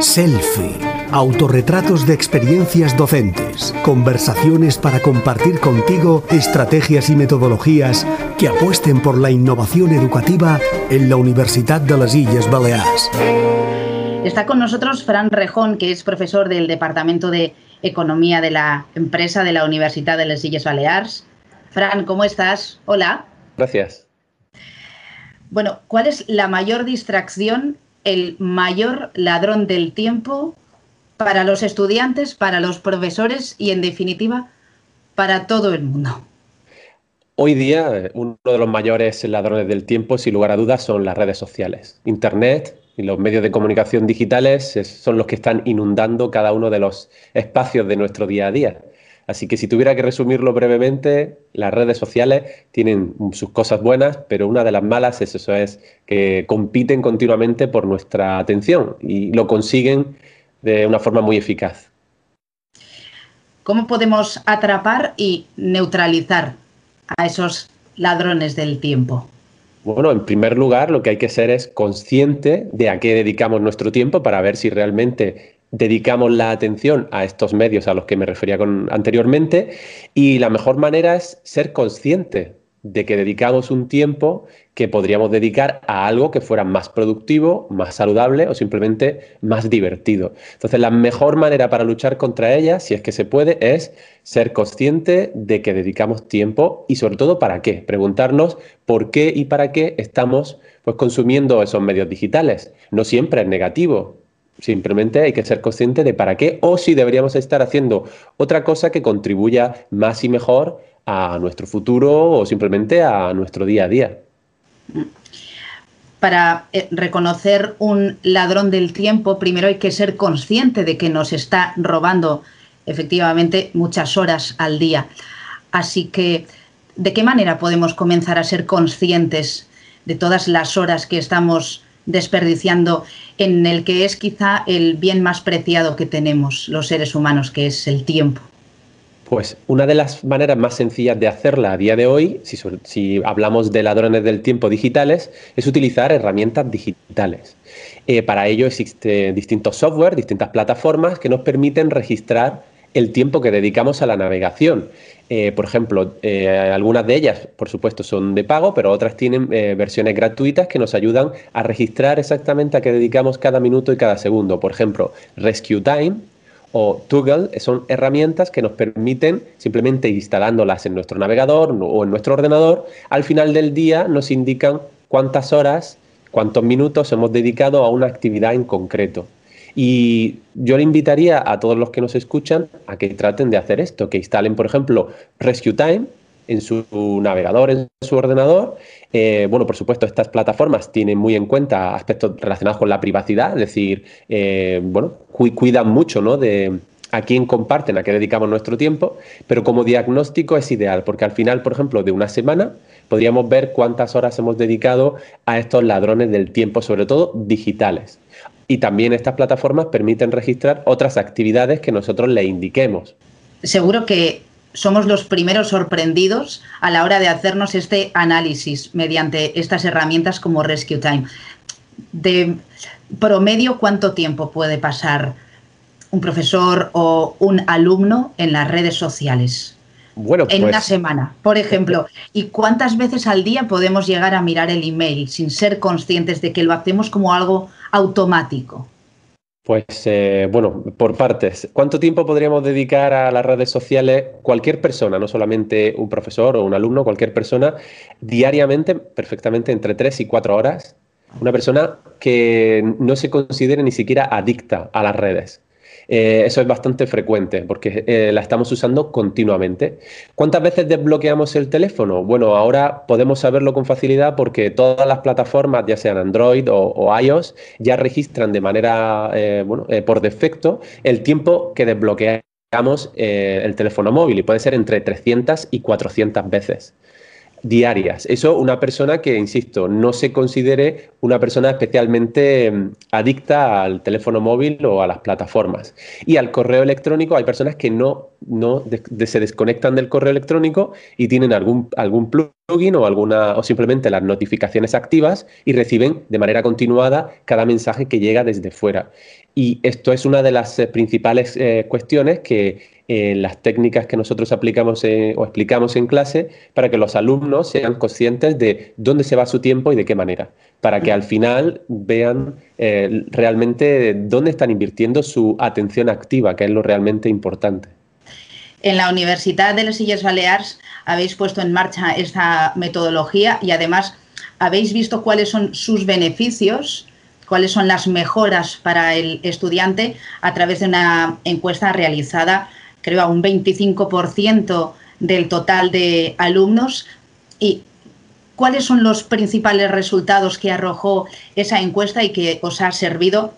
Selfie. Autorretratos de experiencias docentes. Conversaciones para compartir contigo estrategias y metodologías que apuesten por la innovación educativa en la Universidad de las Islas Baleares. Está con nosotros Fran Rejón, que es profesor del Departamento de Economía de la Empresa de la Universidad de las Islas Baleares. Fran, ¿cómo estás? Hola. Gracias. Bueno, ¿cuál es la mayor distracción, el mayor ladrón del tiempo para los estudiantes, para los profesores y, en definitiva, para todo el mundo? Hoy día, uno de los mayores ladrones del tiempo, sin lugar a dudas, son las redes sociales. Internet y los medios de comunicación digitales son los que están inundando cada uno de los espacios de nuestro día a día. Así que si tuviera que resumirlo brevemente, las redes sociales tienen sus cosas buenas, pero una de las malas es eso, es que compiten continuamente por nuestra atención y lo consiguen de una forma muy eficaz. ¿Cómo podemos atrapar y neutralizar a esos ladrones del tiempo? Bueno, en primer lugar, lo que hay que ser es consciente de a qué dedicamos nuestro tiempo para ver si realmente dedicamos la atención a estos medios a los que me refería anteriormente y la mejor manera es ser consciente de que dedicamos un tiempo que podríamos dedicar a algo que fuera más productivo, más saludable o simplemente más divertido. Entonces, la mejor manera para luchar contra ellas, si es que se puede, es ser consciente de que dedicamos tiempo y sobre todo para qué. Preguntarnos por qué y para qué estamos pues, consumiendo esos medios digitales. No siempre es negativo. Simplemente hay que ser consciente de para qué o si deberíamos estar haciendo otra cosa que contribuya más y mejor a nuestro futuro o simplemente a nuestro día a día. Para eh, reconocer un ladrón del tiempo, primero hay que ser consciente de que nos está robando efectivamente muchas horas al día. Así que, ¿de qué manera podemos comenzar a ser conscientes de todas las horas que estamos desperdiciando en el que es quizá el bien más preciado que tenemos los seres humanos, que es el tiempo? Pues una de las maneras más sencillas de hacerla a día de hoy, si, hablamos de ladrones del tiempo digitales, es utilizar herramientas digitales. Eh, para ello existen distintos software, distintas plataformas que nos permiten registrar el tiempo que dedicamos a la navegación. Eh, por ejemplo, eh, algunas de ellas, por supuesto, son de pago, pero otras tienen versiones gratuitas que nos ayudan a registrar exactamente a qué dedicamos cada minuto y cada segundo. Por ejemplo, Rescue Time o Toggle son herramientas que nos permiten, simplemente instalándolas en nuestro navegador o en nuestro ordenador, al final del día nos indican cuántas horas, cuántos minutos hemos dedicado a una actividad en concreto. Y yo le invitaría a todos los que nos escuchan a que traten de hacer esto, que instalen, por ejemplo, Rescue Time en su navegador, en su ordenador. Eh, bueno, por supuesto, estas plataformas tienen muy en cuenta aspectos relacionados con la privacidad, es decir, eh, bueno, cuidan mucho ¿no? de a quién comparten, a qué dedicamos nuestro tiempo, pero como diagnóstico es ideal, porque al final, por ejemplo, de una semana podríamos ver cuántas horas hemos dedicado a estos ladrones del tiempo, sobre todo digitales. Y también estas plataformas permiten registrar otras actividades que nosotros le indiquemos. Seguro que somos los primeros sorprendidos a la hora de hacernos este análisis mediante estas herramientas como Rescue Time. De promedio, ¿cuánto tiempo puede pasar un profesor o un alumno en las redes sociales? Bueno, en una pues semana, por ejemplo. ¿Y cuántas veces al día podemos llegar a mirar el email sin ser conscientes de que lo hacemos como algo automático? Pues eh, bueno, por partes. ¿Cuánto tiempo podríamos dedicar a las redes sociales cualquier persona, no solamente un profesor o un alumno, cualquier persona, diariamente, perfectamente entre 3 y 4 horas? Una persona que no se considere ni siquiera adicta a las redes. Eh, eso es bastante frecuente porque eh, la estamos usando continuamente. ¿Cuántas veces desbloqueamos el teléfono? Bueno, ahora podemos saberlo con facilidad porque todas las plataformas, ya sean Android o, iOS, ya registran de manera, eh, bueno, por defecto el tiempo que desbloqueamos el teléfono móvil y puede ser entre 300 y 400 veces diarias. Eso una persona que, insisto, no se considere una persona especialmente mm, adicta al teléfono móvil o a las plataformas. Y al correo electrónico hay personas que no, no se desconectan del correo electrónico y tienen algún, algún plugin o, alguna, o simplemente las notificaciones activas y reciben de manera continuada cada mensaje que llega desde fuera. Y esto es una de las eh, principales eh, cuestiones que en las técnicas que nosotros aplicamos o explicamos en clase para que los alumnos sean conscientes de dónde se va su tiempo y de qué manera, para que al final vean eh, realmente dónde están invirtiendo su atención activa, que es lo realmente importante. En la Universidad de las Illes Baleares habéis puesto en marcha esta metodología y además habéis visto cuáles son sus beneficios, cuáles son las mejoras para el estudiante a través de una encuesta realizada creo, a un 25% del total de alumnos. ¿Y cuáles son los principales resultados que arrojó esa encuesta y que os ha servido?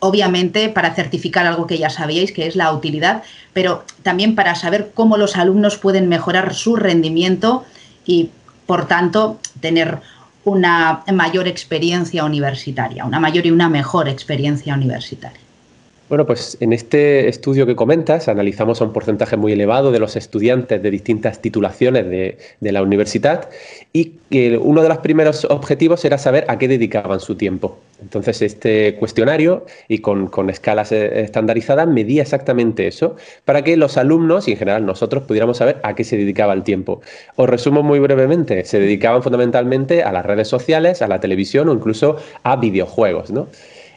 Obviamente para certificar algo que ya sabíais, que es la utilidad, pero también para saber cómo los alumnos pueden mejorar su rendimiento y, por tanto, tener una mayor experiencia universitaria, una mayor y una mejor experiencia universitaria. Bueno, pues en este estudio que comentas analizamos a un porcentaje muy elevado de los estudiantes de distintas titulaciones de, la universidad y uno de los primeros objetivos era saber a qué dedicaban su tiempo. Entonces este cuestionario y con, escalas eh, estandarizadas medía exactamente eso para que los alumnos y en general nosotros pudiéramos saber a qué se dedicaba el tiempo. Os resumo muy brevemente, se dedicaban fundamentalmente a las redes sociales, a la televisión o incluso a videojuegos, ¿no?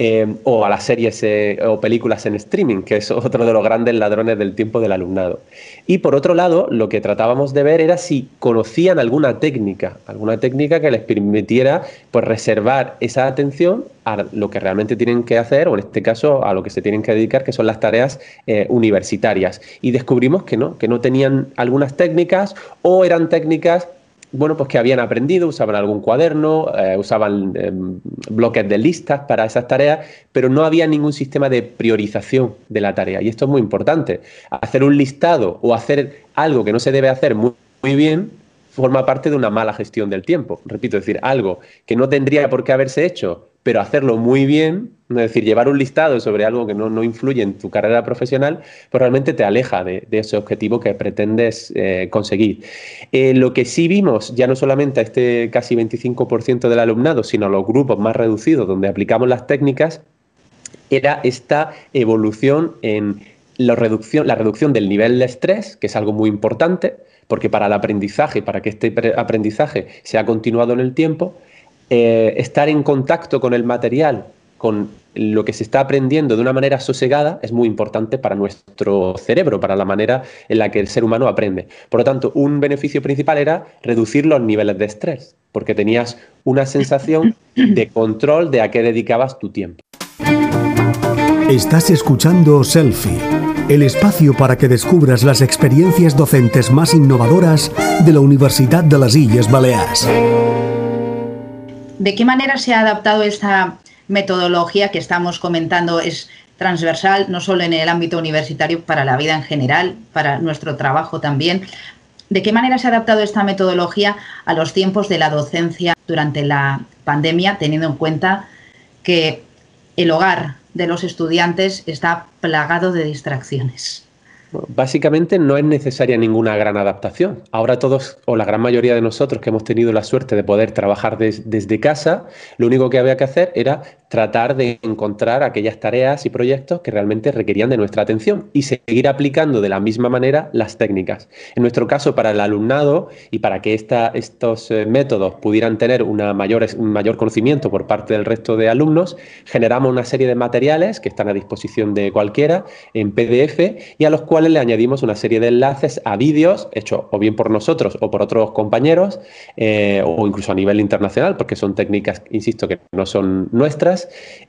Eh, o a las series eh, o películas en streaming, que es otro de los grandes ladrones del tiempo del alumnado. Y por otro lado, lo que tratábamos de ver era si conocían alguna técnica, alguna técnica que les permitiera pues, reservar esa atención a lo que realmente tienen que hacer, o en este caso a lo que se tienen que dedicar, que son las tareas eh, universitarias. Y descubrimos que no, que no tenían algunas técnicas o eran técnicas bueno, pues que habían aprendido, usaban algún cuaderno, eh, usaban em, bloques de listas para esas tareas, pero no había ningún sistema de priorización de la tarea. Y esto es muy importante. Hacer un listado o hacer algo que no se debe hacer muy, muy bien forma parte de una mala gestión del tiempo. Repito, es decir, algo que no tendría por qué haberse hecho pero hacerlo muy bien, es decir, llevar un listado sobre algo que no, influye en tu carrera profesional, pues realmente te aleja de, ese objetivo que pretendes eh, conseguir. Eh, lo que sí vimos, ya no solamente a este casi 25% del alumnado, sino a los grupos más reducidos donde aplicamos las técnicas, era esta evolución en la reducción, la reducción del nivel de estrés, que es algo muy importante, porque para el aprendizaje, para que este aprendizaje sea continuado en el tiempo, eh, estar en contacto con el material, con lo que se está aprendiendo de una manera sosegada, es muy importante para nuestro cerebro, para la manera en la que el ser humano aprende. Por lo tanto, un beneficio principal era reducir los niveles de estrés, porque tenías una sensación de control de a qué dedicabas tu tiempo. Estás escuchando Selfie, el espacio para que descubras las experiencias docentes más innovadoras de la Universidad de las Islas Baleares. ¿De qué manera se ha adaptado esta metodología que estamos comentando? Es transversal, no solo en el ámbito universitario, para la vida en general, para nuestro trabajo también. ¿De qué manera se ha adaptado esta metodología a los tiempos de la docencia durante la pandemia, teniendo en cuenta que el hogar de los estudiantes está plagado de distracciones? Básicamente no es necesaria ninguna gran adaptación. Ahora todos, o la gran mayoría de nosotros que hemos tenido la suerte de poder trabajar desde casa, lo único que había que hacer era tratar de encontrar aquellas tareas y proyectos que realmente requerían de nuestra atención y seguir aplicando de la misma manera las técnicas. En nuestro caso, para el alumnado y para que estos eh, métodos pudieran tener una mayor, un mayor conocimiento por parte del resto de alumnos, generamos una serie de materiales que están a disposición de cualquiera en PDF y a los cuales le añadimos una serie de enlaces a vídeos hechos o bien por nosotros o por otros compañeros eh, o incluso a nivel internacional, porque son técnicas, insisto, que no son nuestras,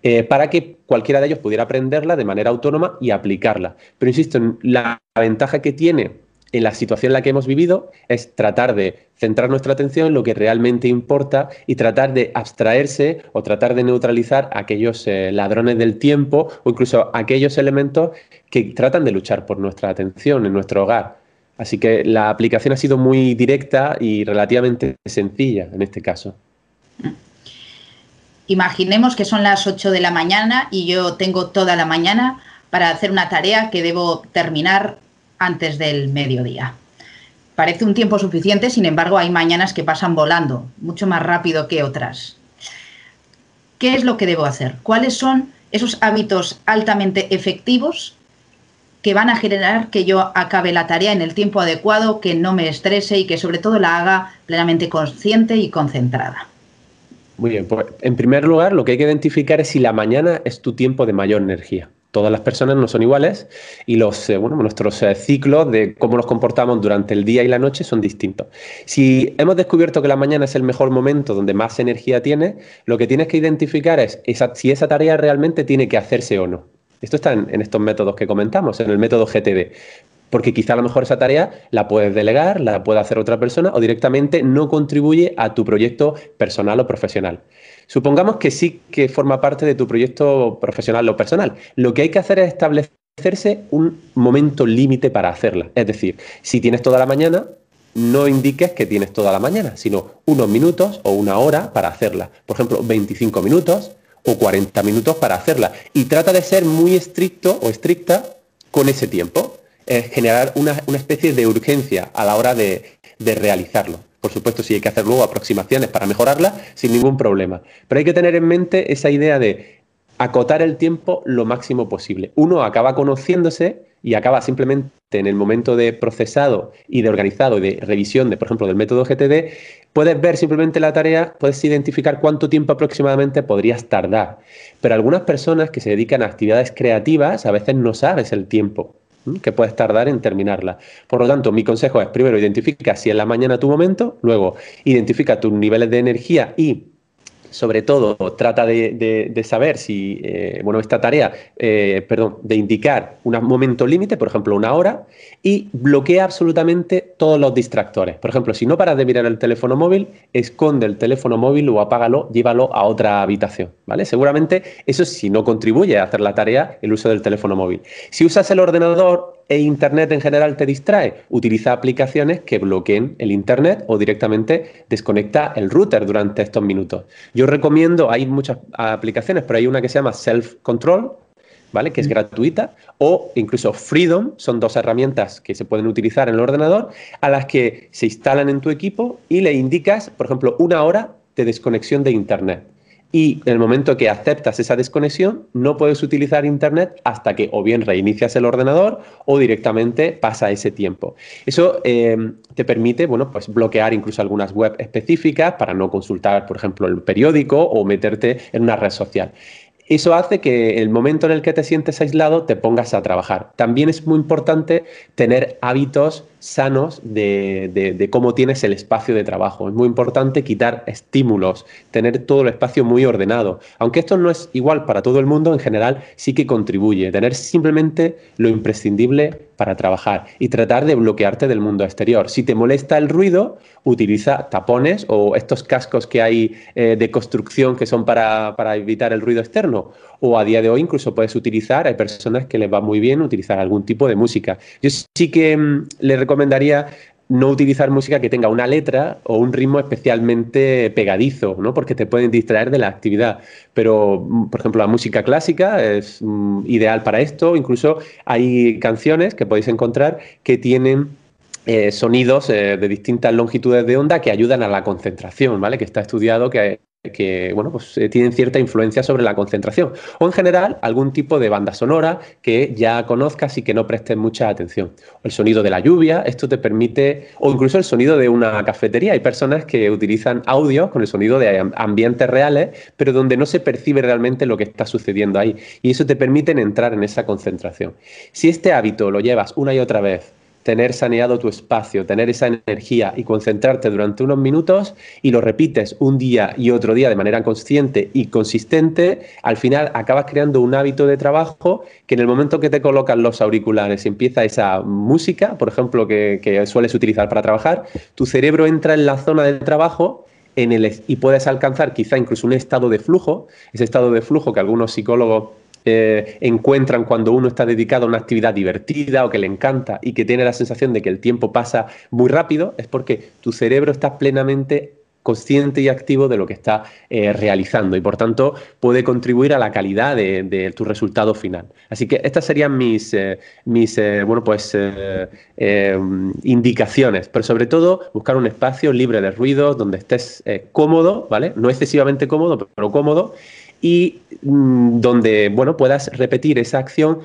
eh, para que cualquiera de ellos pudiera aprenderla de manera autónoma y aplicarla. Pero insisto, la ventaja que tiene en la situación en la que hemos vivido es tratar de centrar nuestra atención en lo que realmente importa y tratar de abstraerse o tratar de neutralizar aquellos eh, ladrones del tiempo o incluso aquellos elementos que tratan de luchar por nuestra atención en nuestro hogar. Así que la aplicación ha sido muy directa y relativamente sencilla en este caso. Imaginemos que son las 8 de la mañana y yo tengo toda la mañana para hacer una tarea que debo terminar antes del mediodía. Parece un tiempo suficiente, sin embargo, hay mañanas que pasan volando, mucho más rápido que otras. ¿Qué es lo que debo hacer? ¿Cuáles son esos hábitos altamente efectivos que van a generar que yo acabe la tarea en el tiempo adecuado, que no me estrese y que sobre todo la haga plenamente consciente y concentrada? Muy bien, pues en primer lugar lo que hay que identificar es si la mañana es tu tiempo de mayor energía. Todas las personas no son iguales y los, eh, bueno, nuestros eh, ciclos de cómo nos comportamos durante el día y la noche son distintos. Si hemos descubierto que la mañana es el mejor momento donde más energía tiene, lo que tienes que identificar es si esa tarea realmente tiene que hacerse o no. Esto está en estos métodos que comentamos, en el método GTD porque quizá a lo mejor esa tarea la puedes delegar, la puede hacer otra persona o directamente no contribuye a tu proyecto personal o profesional. Supongamos que sí que forma parte de tu proyecto profesional o personal. Lo que hay que hacer es establecerse un momento límite para hacerla. Es decir, si tienes toda la mañana, no indiques que tienes toda la mañana, sino unos minutos o una hora para hacerla. Por ejemplo, 25 minutos o 40 minutos para hacerla. Y trata de ser muy estricto o estricta con ese tiempo. Es generar una, especie de urgencia a la hora de realizarlo. Por supuesto, si hay que hacer luego aproximaciones para mejorarla, sin ningún problema. Pero hay que tener en mente esa idea de acotar el tiempo lo máximo posible. Uno acaba conociéndose y acaba simplemente en el momento de procesado y de organizado y de revisión, de, por ejemplo, del método GTD, puedes ver simplemente la tarea, puedes identificar cuánto tiempo aproximadamente podrías tardar. Pero algunas personas que se dedican a actividades creativas a veces no sabes el tiempo que puedes tardar en terminarla. Por lo tanto, mi consejo es, primero, identifica si es la mañana tu momento, luego, identifica tus niveles de energía y sobre todo trata de, saber si, eh, bueno, esta tarea, eh, perdón, de indicar un momento límite, por ejemplo, una hora, y bloquea absolutamente todos los distractores. Por ejemplo, si no paras de mirar el teléfono móvil, esconde el teléfono móvil o apágalo, llévalo a otra habitación, ¿vale? Seguramente eso si no contribuye a hacer la tarea, el uso del teléfono móvil. Si usas el ordenador, e Internet en general te distrae, utiliza aplicaciones que bloqueen el Internet o directamente desconecta el router durante estos minutos. Yo recomiendo, hay muchas aplicaciones, pero hay una que se llama Self Control, ¿vale? Que es gratuita, o incluso Freedom, son dos herramientas que se pueden utilizar en el ordenador, a las que se instalan en tu equipo y le indicas, por ejemplo, una hora de desconexión de Internet y en el momento que aceptas esa desconexión, no puedes utilizar Internet hasta que o bien reinicias el ordenador o directamente pasa ese tiempo. Eso eh, te permite bueno, pues bloquear incluso algunas web específicas para no consultar, por ejemplo, el periódico o meterte en una red social. Eso hace que el momento en el que te sientes aislado te pongas a trabajar. También es muy importante tener hábitos sanos de, cómo tienes el espacio de trabajo. Es muy importante quitar estímulos, tener todo el espacio muy ordenado. Aunque esto no es igual para todo el mundo, en general sí que contribuye. Tener simplemente lo imprescindible para trabajar y tratar de bloquearte del mundo exterior. Si te molesta el ruido, utiliza tapones o estos cascos que hay eh, de construcción que son para, para evitar el ruido externo o a día de hoy incluso puedes utilizar, hay personas que les va muy bien utilizar algún tipo de música. Yo sí que mm, le recomendaría no utilizar música que tenga una letra o un ritmo especialmente pegadizo, ¿no? porque te pueden distraer de la actividad. Pero, mm, por ejemplo, la música clásica es mm, ideal para esto. Incluso hay canciones que podéis encontrar que tienen eh, sonidos eh, de distintas longitudes de onda que ayudan a la concentración, ¿vale? Que está estudiado que que bueno, pues, eh, tienen cierta influencia sobre la concentración. O en general, algún tipo de banda sonora que ya conozcas y que no prestes mucha atención. El sonido de la lluvia, esto te permite, o incluso el sonido de una cafetería. Hay personas que utilizan audio con el sonido de ambientes reales, pero donde no se percibe realmente lo que está sucediendo ahí. Y eso te permite entrar en esa concentración. Si este hábito lo llevas una y otra vez, tener saneado tu espacio, tener esa energía y concentrarte durante unos minutos y lo repites un día y otro día de manera consciente y consistente, al final acabas creando un hábito de trabajo que en el momento que te colocan los auriculares y empieza esa música, por ejemplo, que, sueles utilizar para trabajar, tu cerebro entra en la zona del trabajo y puedes alcanzar quizá incluso un estado de flujo, ese estado de flujo que algunos psicólogos eh, encuentran cuando uno está dedicado a una actividad divertida o que le encanta y que tiene la sensación de que el tiempo pasa muy rápido, es porque tu cerebro está plenamente consciente y activo de lo que está eh, realizando y por tanto puede contribuir a la calidad de, tu resultado final. Así que estas serían mis, eh, mis bueno, pues, indicaciones, pero sobre todo buscar un espacio libre de ruidos donde estés cómodo, ¿vale? No excesivamente cómodo, pero cómodo y mm, donde bueno, puedas repetir esa acción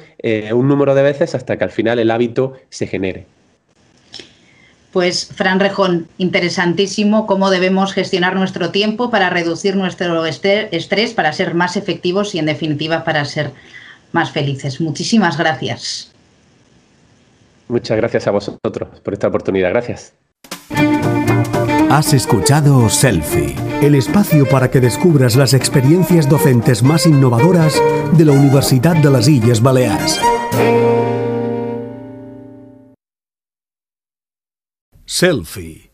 un número de veces hasta que al final el hábito se genere. Pues, Fran Rejón, interesantísimo cómo debemos gestionar nuestro tiempo para reducir nuestro estrés, para ser más efectivos y, en definitiva, para ser más felices. Muchísimas gracias. Muchas gracias a vosotros por esta oportunidad. Gracias. Has escuchado Selfie, el espacio para que descubras las experiencias docentes más innovadoras de la Universidad de las Islas Baleares. Selfie.